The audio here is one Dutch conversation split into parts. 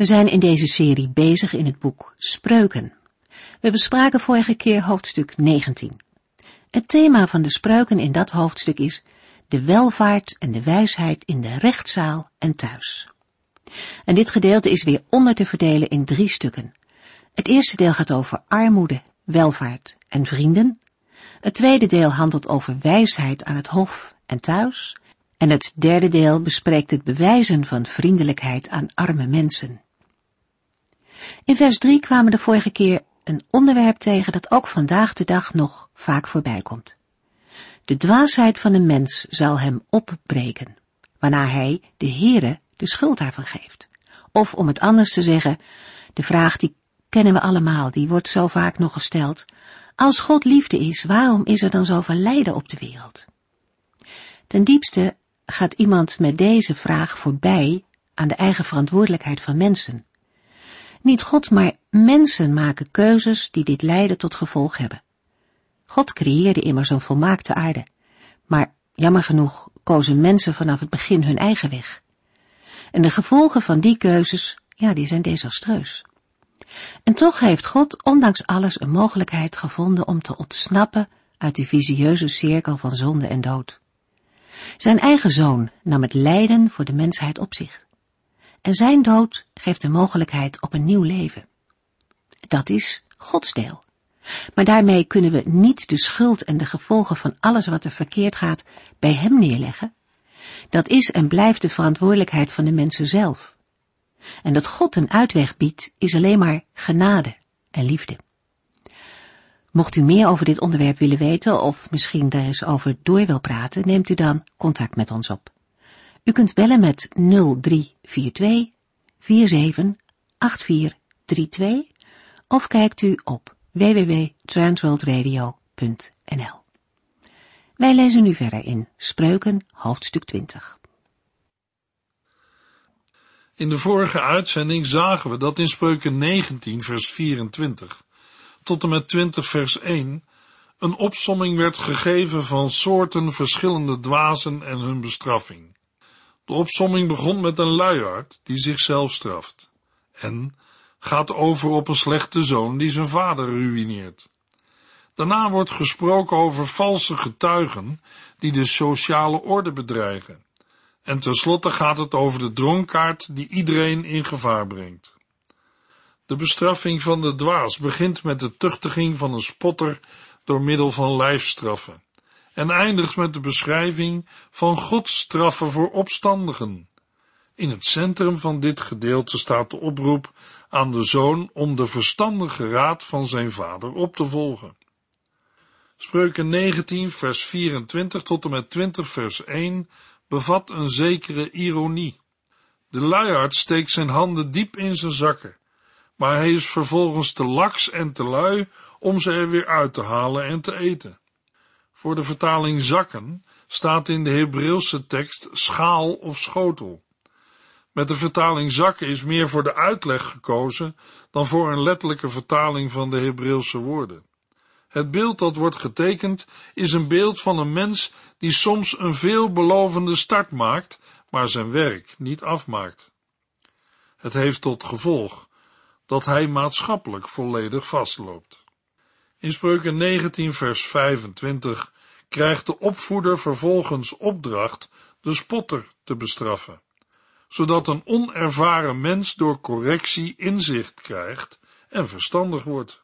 We zijn in deze serie bezig in het boek Spreuken. We bespraken vorige keer hoofdstuk 19. Het thema van de spreuken in dat hoofdstuk is de welvaart en de wijsheid in de rechtszaal en thuis. En dit gedeelte is weer onder te verdelen in drie stukken. Het eerste deel gaat over armoede, welvaart en vrienden. Het tweede deel handelt over wijsheid aan het hof en thuis. En het derde deel bespreekt het bewijzen van vriendelijkheid aan arme mensen. In vers 3 kwamen de vorige keer een onderwerp tegen dat ook vandaag de dag nog vaak voorbij komt. De dwaasheid van een mens zal hem opbreken, waarna hij de Heere de schuld daarvan geeft. Of om het anders te zeggen, de vraag die kennen we allemaal, die wordt zo vaak nog gesteld. Als God liefde is, waarom is er dan zoveel lijden op de wereld? Ten diepste gaat iemand met deze vraag voorbij aan de eigen verantwoordelijkheid van mensen. Niet God, maar mensen maken keuzes die dit lijden tot gevolg hebben. God creëerde immers een volmaakte aarde, maar jammer genoeg kozen mensen vanaf het begin hun eigen weg. En de gevolgen van die keuzes, ja, die zijn desastreus. En toch heeft God ondanks alles een mogelijkheid gevonden om te ontsnappen uit die visieuze cirkel van zonde en dood. Zijn eigen zoon nam het lijden voor de mensheid op zich. En zijn dood geeft de mogelijkheid op een nieuw leven. Dat is Gods deel. Maar daarmee kunnen we niet de schuld en de gevolgen van alles wat er verkeerd gaat bij hem neerleggen. Dat is en blijft de verantwoordelijkheid van de mensen zelf. En dat God een uitweg biedt, is alleen maar genade en liefde. Mocht u meer over dit onderwerp willen weten of misschien daar eens over door wil praten, neemt u dan contact met ons op. U kunt bellen met 0342 478432 of kijkt u op www.transworldradio.nl. Wij lezen nu verder in Spreuken hoofdstuk 20. In de vorige uitzending zagen we dat in Spreuken 19 vers 24 tot en met 20 vers 1 een opsomming werd gegeven van soorten verschillende dwazen en hun bestraffing. De opsomming begon met een luiaard die zichzelf straft en gaat over op een slechte zoon die zijn vader ruïneert. Daarna wordt gesproken over valse getuigen die de sociale orde bedreigen. En tenslotte gaat het over de dronkaard die iedereen in gevaar brengt. De bestraffing van de dwaas begint met de tuchtiging van een spotter door middel van lijfstraffen en eindigt met de beschrijving van Gods straffen voor opstandigen. In het centrum van dit gedeelte staat de oproep aan de zoon om de verstandige raad van zijn vader op te volgen. Spreuken 19 vers 24 tot en met 20 vers 1 bevat een zekere ironie. De luiaard steekt zijn handen diep in zijn zakken, maar hij is vervolgens te laks en te lui om ze er weer uit te halen en te eten. Voor de vertaling zakken staat in de Hebreeuwse tekst schaal of schotel. Met de vertaling zakken is meer voor de uitleg gekozen dan voor een letterlijke vertaling van de Hebreeuwse woorden. Het beeld dat wordt getekend is een beeld van een mens die soms een veelbelovende start maakt, maar zijn werk niet afmaakt. Het heeft tot gevolg dat hij maatschappelijk volledig vastloopt. In Spreuken 19 vers 25 krijgt de opvoeder vervolgens opdracht de spotter te bestraffen, zodat een onervaren mens door correctie inzicht krijgt en verstandig wordt.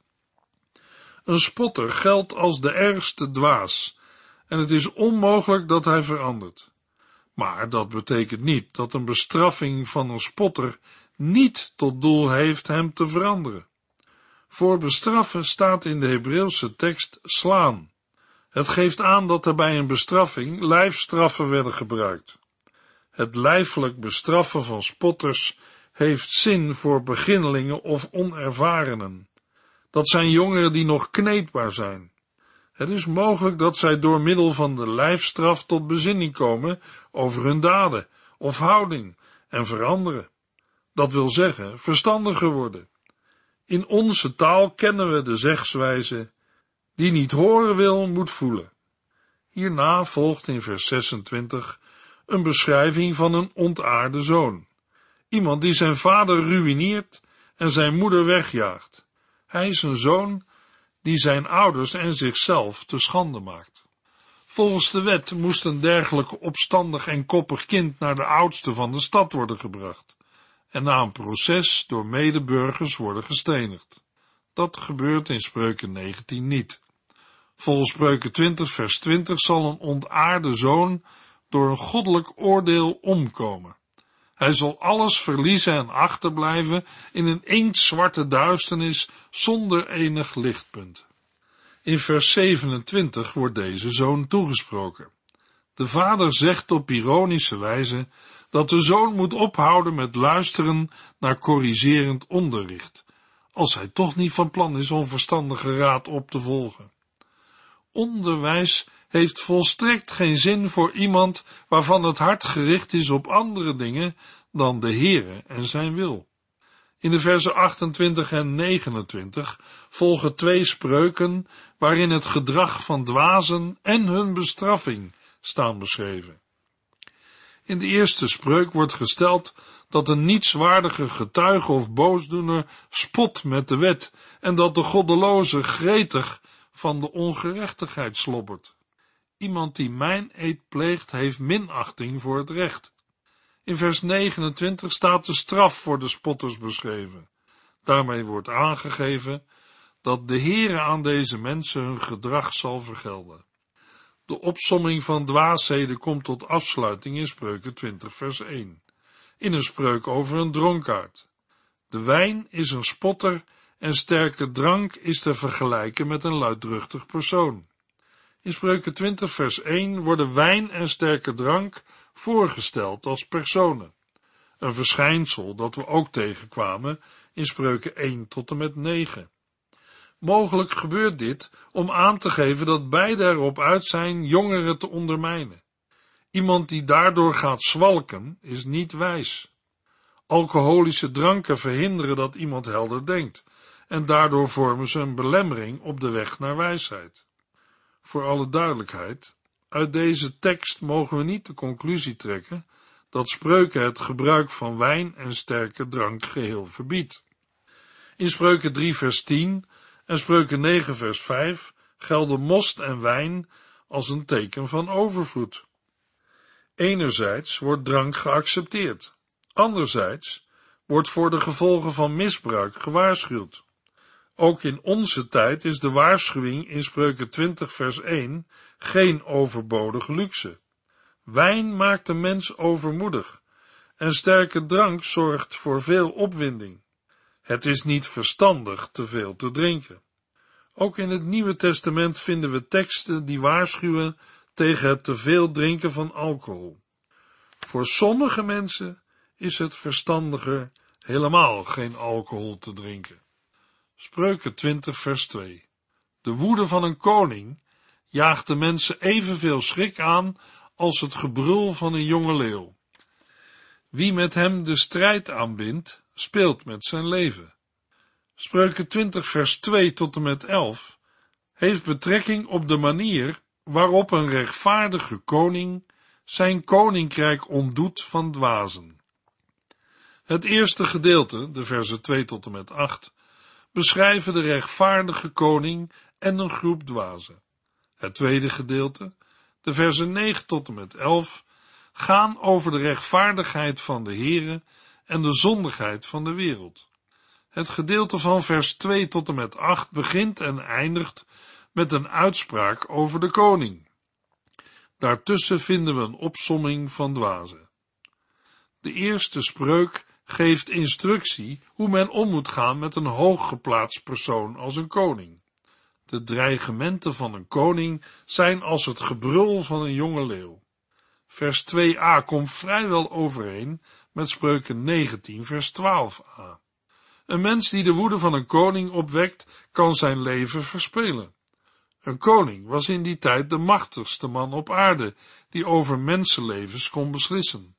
Een spotter geldt als de ergste dwaas en het is onmogelijk dat hij verandert. Maar dat betekent niet dat een bestraffing van een spotter niet tot doel heeft hem te veranderen. Voor bestraffen staat in de Hebreeuwse tekst slaan. Het geeft aan dat er bij een bestraffing lijfstraffen werden gebruikt. Het lijfelijk bestraffen van spotters heeft zin voor beginnelingen of onervarenen. Dat zijn jongeren die nog kneedbaar zijn. Het is mogelijk dat zij door middel van de lijfstraf tot bezinning komen over hun daden of houding en veranderen. Dat wil zeggen, verstandiger worden. In onze taal kennen we de zegswijze, die niet horen wil, moet voelen. Hierna volgt in vers 26 een beschrijving van een ontaarde zoon. Iemand die zijn vader ruïneert en zijn moeder wegjaagt. Hij is een zoon die zijn ouders en zichzelf te schande maakt. Volgens de wet moest een dergelijke opstandig en koppig kind naar de oudste van de stad worden gebracht en na een proces door medeburgers worden gestenigd. Dat gebeurt in Spreuken 19 niet. Volgens Spreuken 20 vers 20 zal een ontaarde zoon door een goddelijk oordeel omkomen. Hij zal alles verliezen en achterblijven in een inktzwarte duisternis zonder enig lichtpunt. In vers 27 wordt deze zoon toegesproken. De vader zegt op ironische wijze dat de zoon moet ophouden met luisteren naar corrigerend onderricht, als hij toch niet van plan is om verstandige raad op te volgen. Onderwijs heeft volstrekt geen zin voor iemand waarvan het hart gericht is op andere dingen dan de Heere en zijn wil. In de versen 28 en 29 volgen twee spreuken waarin het gedrag van dwazen en hun bestraffing staan beschreven. In de eerste spreuk wordt gesteld dat een nietswaardige getuige of boosdoener spot met de wet en dat de goddeloze gretig van de ongerechtigheid slobbert. Iemand die mijn eed pleegt, heeft minachting voor het recht. In vers 29 staat de straf voor de spotters beschreven. Daarmee wordt aangegeven dat de Heere aan deze mensen hun gedrag zal vergelden. De opsomming van dwaasheden komt tot afsluiting in Spreuken 20 vers 1. In een spreuk over een dronkaard. De wijn is een spotter en sterke drank is te vergelijken met een luidruchtig persoon. In Spreuken 20 vers 1 worden wijn en sterke drank voorgesteld als personen. Een verschijnsel dat we ook tegenkwamen in Spreuken 1 tot en met 9. Mogelijk gebeurt dit om aan te geven dat beide erop uit zijn jongeren te ondermijnen. Iemand die daardoor gaat zwalken is niet wijs. Alcoholische dranken verhinderen dat iemand helder denkt en daardoor vormen ze een belemmering op de weg naar wijsheid. Voor alle duidelijkheid, uit deze tekst mogen we niet de conclusie trekken dat spreuken het gebruik van wijn en sterke drank geheel verbiedt. In spreuken 3 vers 10 en spreuken 9 vers 5 gelden most en wijn als een teken van overvloed. Enerzijds wordt drank geaccepteerd, anderzijds wordt voor de gevolgen van misbruik gewaarschuwd. Ook in onze tijd is de waarschuwing in Spreuken 20 vers 1 geen overbodige luxe. Wijn maakt de mens overmoedig en sterke drank zorgt voor veel opwinding. Het is niet verstandig te veel te drinken. Ook in het Nieuwe Testament vinden we teksten die waarschuwen tegen het te veel drinken van alcohol. Voor sommige mensen is het verstandiger helemaal geen alcohol te drinken. Spreuken 20 vers 2 De woede van een koning jaagt de mensen evenveel schrik aan als het gebrul van een jonge leeuw. Wie met hem de strijd aanbindt, speelt met zijn leven. Spreuken 20 vers 2 tot en met 11 heeft betrekking op de manier waarop een rechtvaardige koning zijn koninkrijk ontdoet van dwazen. Het eerste gedeelte, de versen 2 tot en met 8, beschrijven de rechtvaardige koning en een groep dwazen. Het tweede gedeelte, de versen 9 tot en met 11, gaan over de rechtvaardigheid van de Here en de zondigheid van de wereld. Het gedeelte van vers 2 tot en met 8 begint en eindigt met een uitspraak over de koning. Daartussen vinden we een opsomming van dwazen. De eerste spreuk geeft instructie hoe men om moet gaan met een hooggeplaatst persoon als een koning. De dreigementen van een koning zijn als het gebrul van een jonge leeuw. Vers 2a komt vrijwel overeen met spreuken 19 vers 12a. Een mens die de woede van een koning opwekt, kan zijn leven verspelen. Een koning was in die tijd de machtigste man op aarde, die over mensenlevens kon beslissen.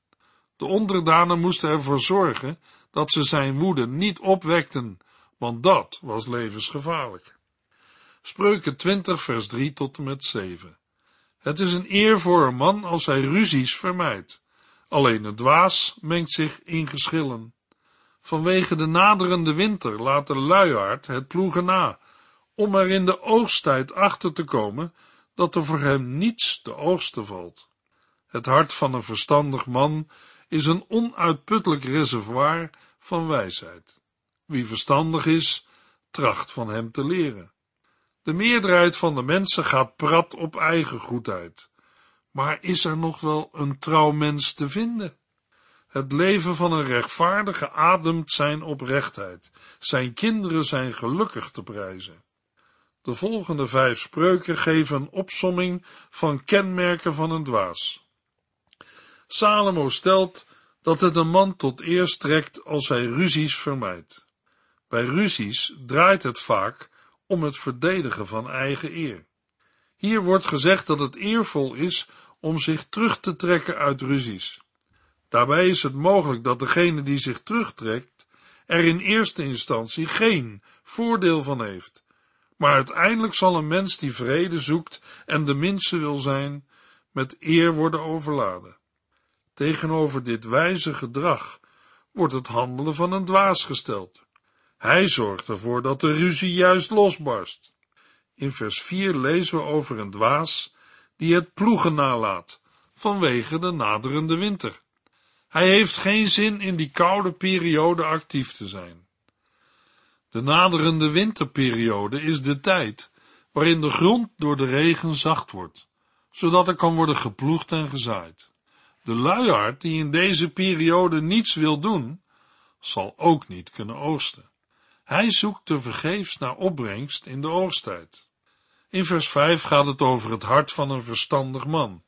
De onderdanen moesten ervoor zorgen dat ze zijn woede niet opwekten, want dat was levensgevaarlijk. Spreuken 20 vers 3 tot en met 7. Het is een eer voor een man als hij ruzies vermijdt. Alleen een dwaas mengt zich in geschillen. Vanwege de naderende winter laat de luiaard het ploegen na, om er in de oogsttijd achter te komen dat er voor hem niets te oogsten valt. Het hart van een verstandig man is een onuitputtelijk reservoir van wijsheid. Wie verstandig is, tracht van hem te leren. De meerderheid van de mensen gaat prat op eigen goedheid. Maar is er nog wel een trouw mens te vinden? Het leven van een rechtvaardige ademt zijn oprechtheid. Zijn kinderen zijn gelukkig te prijzen. De volgende vijf spreuken geven een opsomming van kenmerken van een dwaas. Salomo stelt dat het een man tot eer strekt als hij ruzies vermijdt. Bij ruzies draait het vaak om het verdedigen van eigen eer. Hier wordt gezegd dat het eervol is om zich terug te trekken uit ruzies. Daarbij is het mogelijk dat degene die zich terugtrekt er in eerste instantie geen voordeel van heeft. Maar uiteindelijk zal een mens die vrede zoekt en de minste wil zijn, met eer worden overladen. Tegenover dit wijze gedrag wordt het handelen van een dwaas gesteld. Hij zorgt ervoor dat de ruzie juist losbarst. In vers 4 lezen we over een dwaas die het ploegen nalaat vanwege de naderende winter. Hij heeft geen zin in die koude periode actief te zijn. De naderende winterperiode is de tijd waarin de grond door de regen zacht wordt, zodat er kan worden geploegd en gezaaid. De luiaard die in deze periode niets wil doen, zal ook niet kunnen oogsten. Hij zoekt te vergeefs naar opbrengst in de oogsttijd. In vers 5 gaat het over het hart van een verstandig man.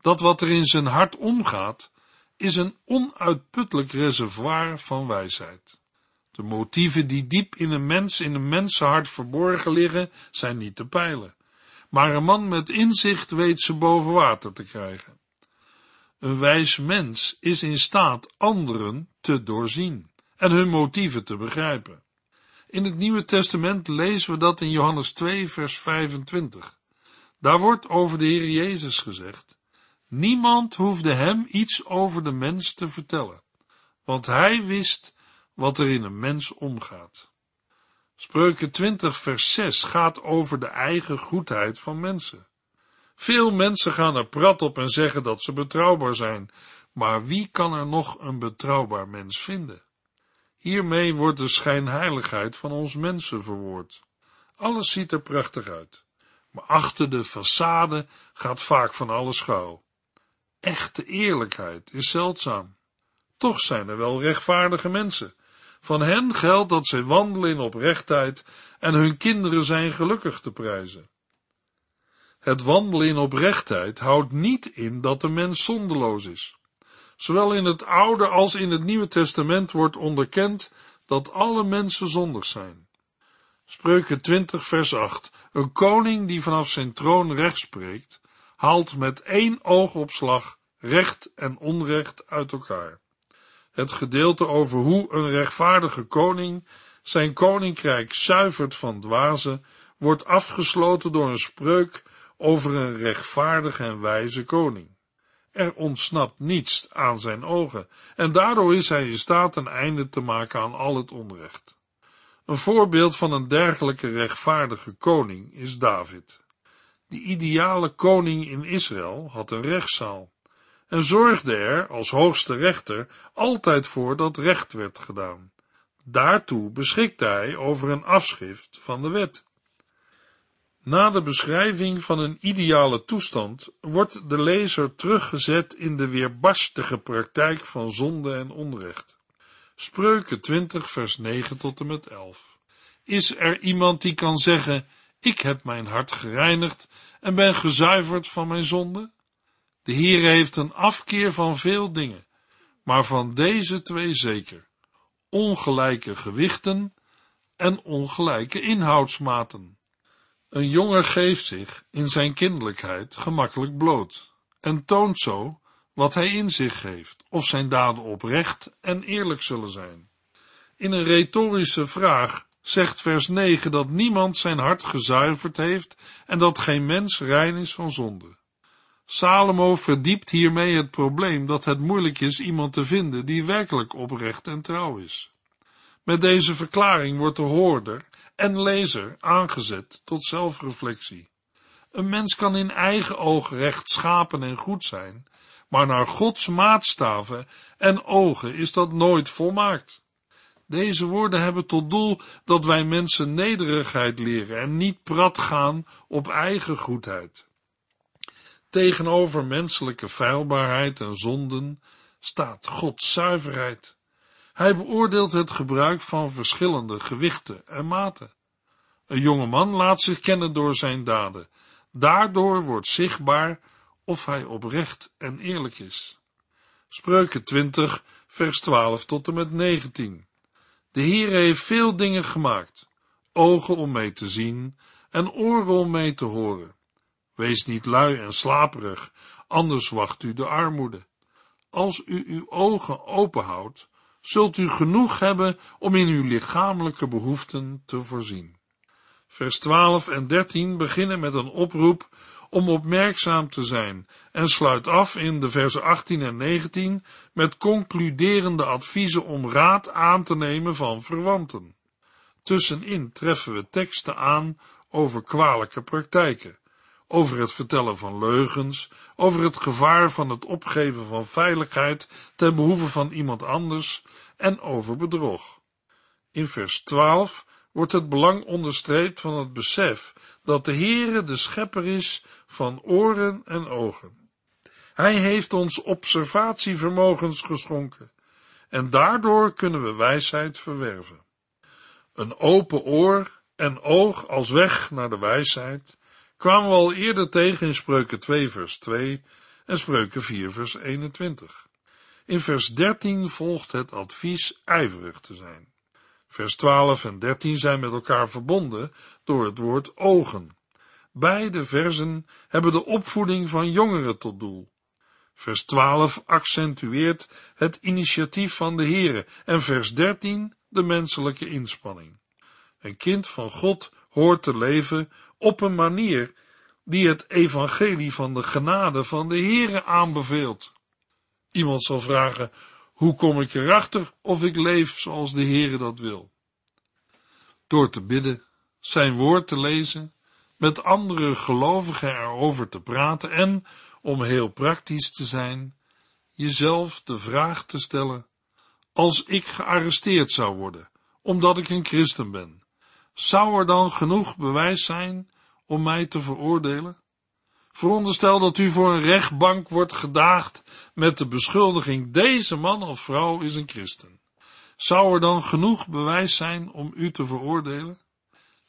Dat wat er in zijn hart omgaat, is een onuitputtelijk reservoir van wijsheid. De motieven die diep in een mens, in een mensenhart verborgen liggen, zijn niet te peilen. Maar een man met inzicht weet ze boven water te krijgen. Een wijs mens is in staat anderen te doorzien en hun motieven te begrijpen. In het Nieuwe Testament lezen we dat in Johannes 2, vers 25. Daar wordt over de Heer Jezus gezegd: Niemand hoefde hem iets over de mens te vertellen, want hij wist wat er in een mens omgaat. Spreuken 20, vers 6 gaat over de eigen goedheid van mensen. Veel mensen gaan er prat op en zeggen dat ze betrouwbaar zijn, maar wie kan er nog een betrouwbaar mens vinden? Hiermee wordt de schijnheiligheid van ons mensen verwoord. Alles ziet er prachtig uit, maar achter de façade gaat vaak van alles schuil. Echte eerlijkheid is zeldzaam. Toch zijn er wel rechtvaardige mensen. Van hen geldt dat zij wandelen in oprechtheid en hun kinderen zijn gelukkig te prijzen. Het wandelen in oprechtheid houdt niet in dat de mens zondeloos is. Zowel in het Oude als in het Nieuwe Testament wordt onderkend dat alle mensen zondig zijn. Spreuken 20 vers 8. Een koning die vanaf zijn troon recht spreekt, haalt met één oogopslag recht en onrecht uit elkaar. Het gedeelte over hoe een rechtvaardige koning zijn koninkrijk zuivert van dwazen, wordt afgesloten door een spreuk over een rechtvaardig en wijze koning. Er ontsnapt niets aan zijn ogen, en daardoor is hij in staat een einde te maken aan al het onrecht. Een voorbeeld van een dergelijke rechtvaardige koning is David. Die ideale koning in Israël had een rechtszaal en zorgde er als hoogste rechter altijd voor dat recht werd gedaan. Daartoe beschikte hij over een afschrift van de wet. Na de beschrijving van een ideale toestand wordt de lezer teruggezet in de weerbarstige praktijk van zonde en onrecht. Spreuken 20 vers 9 tot en met 11. Is er iemand die kan zeggen, ik heb mijn hart gereinigd en ben gezuiverd van mijn zonde? De Heer heeft een afkeer van veel dingen, maar van deze twee zeker: ongelijke gewichten en ongelijke inhoudsmaten. Een jongen geeft zich in zijn kinderlijkheid gemakkelijk bloot en toont zo wat hij in zich heeft, of zijn daden oprecht en eerlijk zullen zijn. In een retorische vraag zegt vers 9 dat niemand zijn hart gezuiverd heeft en dat geen mens rein is van zonde. Salomo verdiept hiermee het probleem dat het moeilijk is iemand te vinden die werkelijk oprecht en trouw is. Met deze verklaring wordt de hoorder en lezer aangezet tot zelfreflectie. Een mens kan in eigen ogen rechtschapen en goed zijn, maar naar Gods maatstaven en ogen is dat nooit volmaakt. Deze woorden hebben tot doel dat wij mensen nederigheid leren en niet prat gaan op eigen goedheid. Tegenover menselijke feilbaarheid en zonden staat Gods zuiverheid. Hij beoordeelt het gebruik van verschillende gewichten en maten. Een jonge man laat zich kennen door zijn daden. Daardoor wordt zichtbaar of hij oprecht en eerlijk is. Spreuken 20, vers 12 tot en met 19. De Heer heeft veel dingen gemaakt, ogen om mee te zien en oren om mee te horen. Wees niet lui en slaperig, anders wacht u de armoede. Als u uw ogen openhoudt, zult u genoeg hebben om in uw lichamelijke behoeften te voorzien. Vers 12 en 13 beginnen met een oproep om opmerkzaam te zijn en sluit af in de versen 18 en 19 met concluderende adviezen om raad aan te nemen van verwanten. Tussenin treffen we teksten aan over kwalijke praktijken, over het vertellen van leugens, over het gevaar van het opgeven van veiligheid ten behoeve van iemand anders en over bedrog. In vers 12 wordt het belang onderstreept van het besef dat de Heere de schepper is van oren en ogen. Hij heeft ons observatievermogens geschonken en daardoor kunnen we wijsheid verwerven. Een open oor en oog als weg naar de wijsheid kwamen we al eerder tegen in Spreuken 2 vers 2 en Spreuken 4 vers 21. In vers 13 volgt het advies ijverig te zijn. Vers 12 en 13 zijn met elkaar verbonden door het woord ogen. Beide versen hebben de opvoeding van jongeren tot doel. Vers 12 accentueert het initiatief van de Heere en vers 13 de menselijke inspanning. Een kind van God hoort te leven op een manier die het evangelie van de genade van de Heere aanbeveelt. Iemand zal vragen, hoe kom ik erachter of ik leef zoals de Heere dat wil? Door te bidden, zijn woord te lezen, met andere gelovigen erover te praten en, om heel praktisch te zijn, jezelf de vraag te stellen, als ik gearresteerd zou worden, omdat ik een christen ben, zou er dan genoeg bewijs zijn om mij te veroordelen? Veronderstel dat u voor een rechtbank wordt gedaagd met de beschuldiging deze man of vrouw is een christen. Zou er dan genoeg bewijs zijn om u te veroordelen?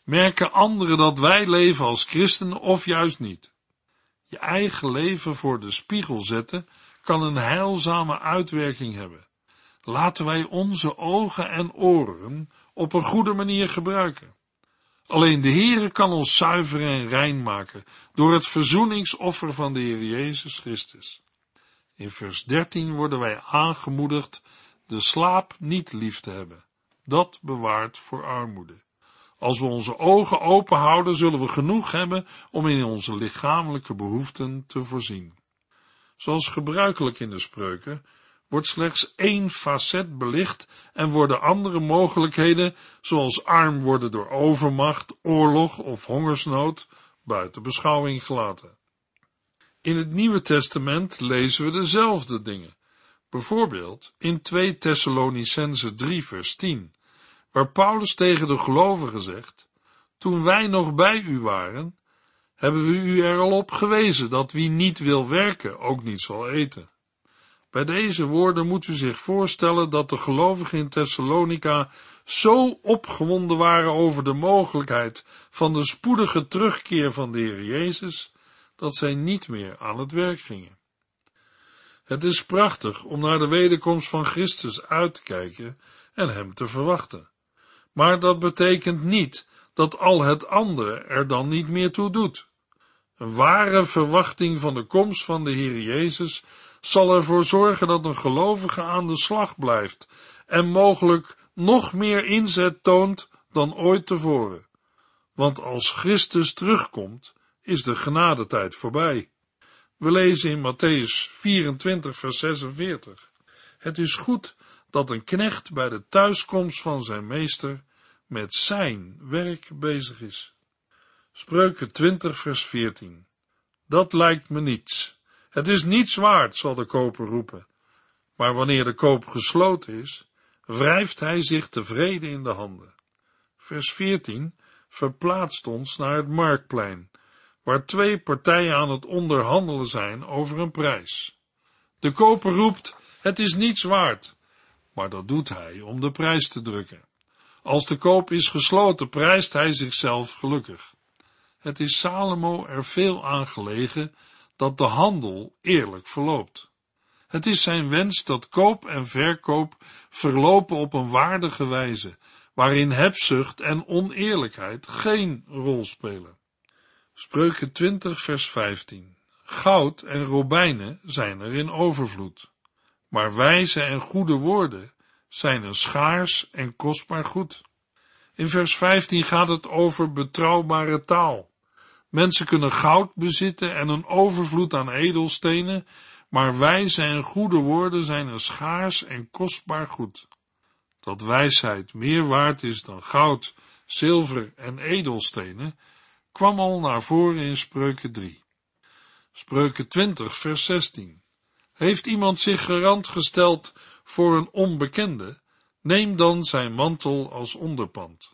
Merken anderen dat wij leven als christenen of juist niet? Je eigen leven voor de spiegel zetten kan een heilzame uitwerking hebben. Laten wij onze ogen en oren op een goede manier gebruiken. Alleen de Heere kan ons zuiveren en rein maken door het verzoeningsoffer van de Heer Jezus Christus. In vers 13 worden wij aangemoedigd de slaap niet lief te hebben. Dat bewaart voor armoede. Als we onze ogen open houden, zullen we genoeg hebben om in onze lichamelijke behoeften te voorzien. Zoals gebruikelijk in de spreuken, wordt slechts één facet belicht en worden andere mogelijkheden, zoals arm worden door overmacht, oorlog of hongersnood, buiten beschouwing gelaten. In het Nieuwe Testament lezen we dezelfde dingen, bijvoorbeeld in 2 Thessalonicense 3 vers 10, waar Paulus tegen de gelovigen zegt, toen wij nog bij u waren, hebben we u er al op gewezen dat wie niet wil werken ook niet zal eten. Bij deze woorden moet u zich voorstellen dat de gelovigen in Thessalonica zo opgewonden waren over de mogelijkheid van de spoedige terugkeer van de Heer Jezus, dat zij niet meer aan het werk gingen. Het is prachtig om naar de wederkomst van Christus uit te kijken en hem te verwachten. Maar dat betekent niet dat al het andere er dan niet meer toe doet. Een ware verwachting van de komst van de Heer Jezus zal ervoor zorgen dat een gelovige aan de slag blijft en mogelijk nog meer inzet toont dan ooit tevoren. Want als Christus terugkomt, is de genadetijd voorbij. We lezen in Matthäus 24, vers 46. Het is goed dat een knecht bij de thuiskomst van zijn meester met zijn werk bezig is. Spreuken 20, vers 14. Dat lijkt me niets. Het is niets waard, zal de koper roepen. Maar wanneer de koop gesloten is, wrijft hij zich tevreden in de handen. Vers 14 verplaatst ons naar het marktplein, waar twee partijen aan het onderhandelen zijn over een prijs. De koper roept, het is niets waard, maar dat doet hij om de prijs te drukken. Als de koop is gesloten, prijst hij zichzelf gelukkig. Het is Salomo er veel aan gelegen dat de handel eerlijk verloopt. Het is zijn wens dat koop en verkoop verlopen op een waardige wijze, waarin hebzucht en oneerlijkheid geen rol spelen. Spreuken 20 vers 15 Goud en robijnen zijn er in overvloed, maar wijze en goede woorden zijn een schaars en kostbaar goed. In vers 15 gaat het over betrouwbare taal. Mensen kunnen goud bezitten en een overvloed aan edelstenen, maar wijze en goede woorden zijn een schaars en kostbaar goed. Dat wijsheid meer waard is dan goud, zilver en edelstenen, kwam al naar voren in Spreuken 3. Spreuken 20, vers 16. Heeft iemand zich garant gesteld voor een onbekende, neem dan zijn mantel als onderpand.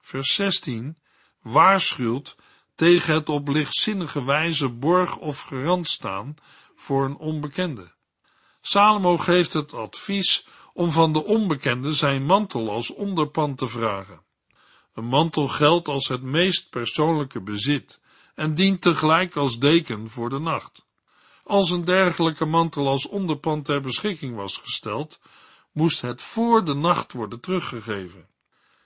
Vers 16 waarschuwt tegen het op lichtzinnige wijze borg of garant staan voor een onbekende. Salomo geeft het advies om van de onbekende zijn mantel als onderpand te vragen. Een mantel geldt als het meest persoonlijke bezit en dient tegelijk als deken voor de nacht. Als een dergelijke mantel als onderpand ter beschikking was gesteld, moest het voor de nacht worden teruggegeven.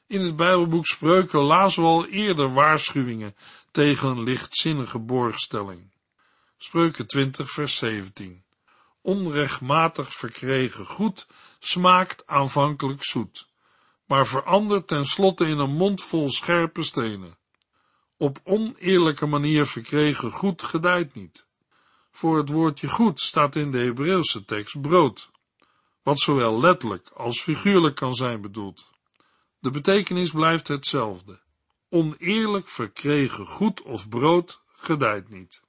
In het Bijbelboek Spreuken lazen we al eerder waarschuwingen tegen lichtzinnige borgstelling. Spreuken 20 vers 17 Onrechtmatig verkregen goed smaakt aanvankelijk zoet, maar verandert tenslotte in een mond vol scherpe stenen. Op oneerlijke manier verkregen goed gedijt niet. Voor het woordje goed staat in de Hebreeuwse tekst brood, wat zowel letterlijk als figuurlijk kan zijn bedoeld. De betekenis blijft hetzelfde. Oneerlijk verkregen goed of brood gedijt niet.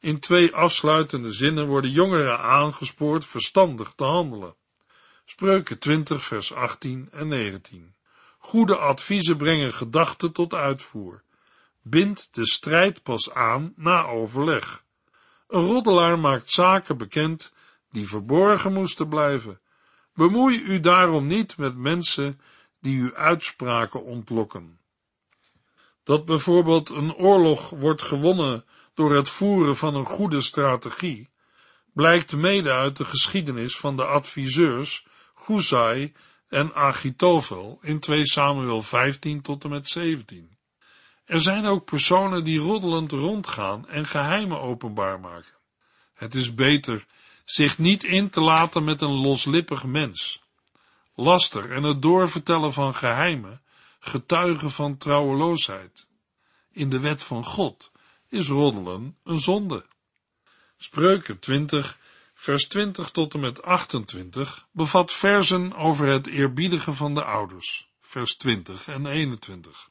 In twee afsluitende zinnen worden jongeren aangespoord verstandig te handelen. Spreuken 20 vers 18 en 19. Goede adviezen brengen gedachten tot uitvoer. Bind de strijd pas aan na overleg. Een roddelaar maakt zaken bekend die verborgen moesten blijven. Bemoei u daarom niet met mensen die uw uitspraken ontlokken. Dat bijvoorbeeld een oorlog wordt gewonnen door het voeren van een goede strategie, blijkt mede uit de geschiedenis van de adviseurs Guzai en Achitophel in 2 Samuel 15 tot en met 17. Er zijn ook personen die roddelend rondgaan en geheimen openbaar maken. Het is beter zich niet in te laten met een loslippig mens. Laster en het doorvertellen van geheimen getuigen van trouweloosheid. In de wet van God is roddelen een zonde. Spreuken 20, vers 20 tot en met 28 bevat versen over het eerbiedigen van de ouders, vers 20 en 21.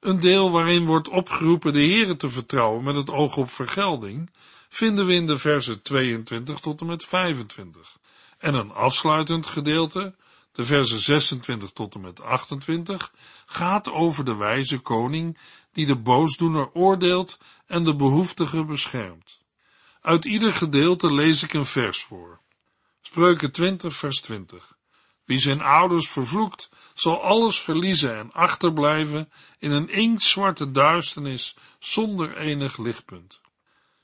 Een deel waarin wordt opgeroepen de Here te vertrouwen met het oog op vergelding, vinden we in de versen 22 tot en met 25. En een afsluitend gedeelte, de versen 26 tot en met 28, gaat over de wijze koning die de boosdoener oordeelt en de behoeftige beschermt. Uit ieder gedeelte lees ik een vers voor. Spreuken 20 vers 20. Wie zijn ouders vervloekt, zal alles verliezen en achterblijven in een inktzwarte duisternis zonder enig lichtpunt.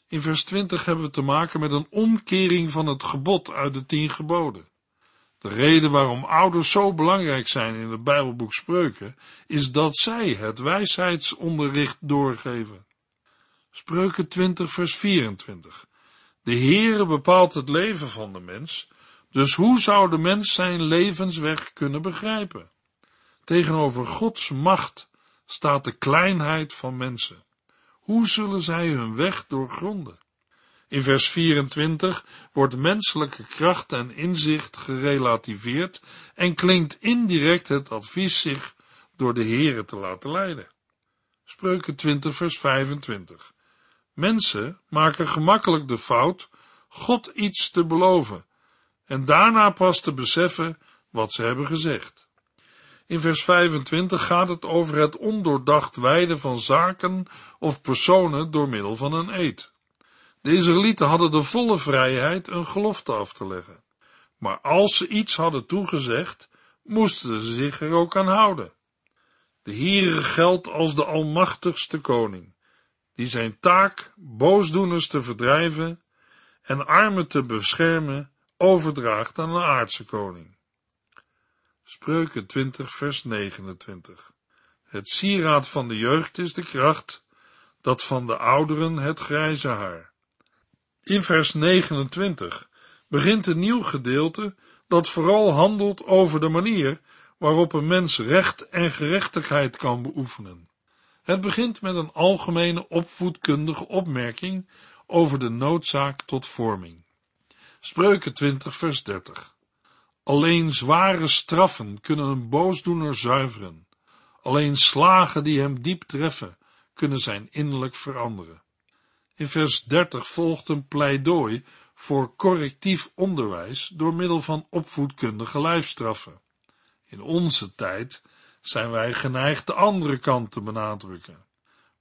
In vers 20 hebben we te maken met een omkering van het gebod uit de tien geboden. De reden waarom ouders zo belangrijk zijn in het Bijbelboek Spreuken, is dat zij het wijsheidsonderricht doorgeven. Spreuken 20 vers 24. De Heere bepaalt het leven van de mens, dus hoe zou de mens zijn levensweg kunnen begrijpen? Tegenover Gods macht staat de kleinheid van mensen. Hoe zullen zij hun weg doorgronden? In vers 24 wordt menselijke kracht en inzicht gerelativeerd en klinkt indirect het advies zich door de Here te laten leiden. Spreuken 20 vers 25. Mensen maken gemakkelijk de fout God iets te beloven en daarna pas te beseffen wat ze hebben gezegd. In vers 25 gaat het over het ondoordacht wijden van zaken of personen door middel van een eed. De Israëlieten hadden de volle vrijheid een gelofte af te leggen. Maar als ze iets hadden toegezegd, moesten ze zich er ook aan houden. De Heere geldt als de almachtigste koning, die zijn taak boosdoeners te verdrijven en armen te beschermen overdraagt aan een aardse koning. Spreuken 20 vers 29 Het sieraad van de jeugd is de kracht, dat van de ouderen het grijze haar. In vers 29 begint een nieuw gedeelte dat vooral handelt over de manier waarop een mens recht en gerechtigheid kan beoefenen. Het begint met een algemene opvoedkundige opmerking over de noodzaak tot vorming. Spreuken 20 vers 30 Alleen zware straffen kunnen een boosdoener zuiveren. Alleen slagen die hem diep treffen, kunnen zijn innerlijk veranderen. In vers 30 volgt een pleidooi voor correctief onderwijs door middel van opvoedkundige lijfstraffen. In onze tijd zijn wij geneigd de andere kant te benadrukken.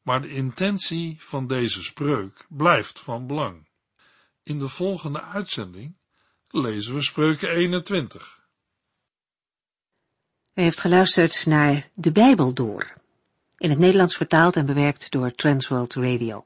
Maar de intentie van deze spreuk blijft van belang. In de volgende uitzending lezen we spreuken 21. U heeft geluisterd naar De Bijbel door. In het Nederlands vertaald en bewerkt door Transworld Radio.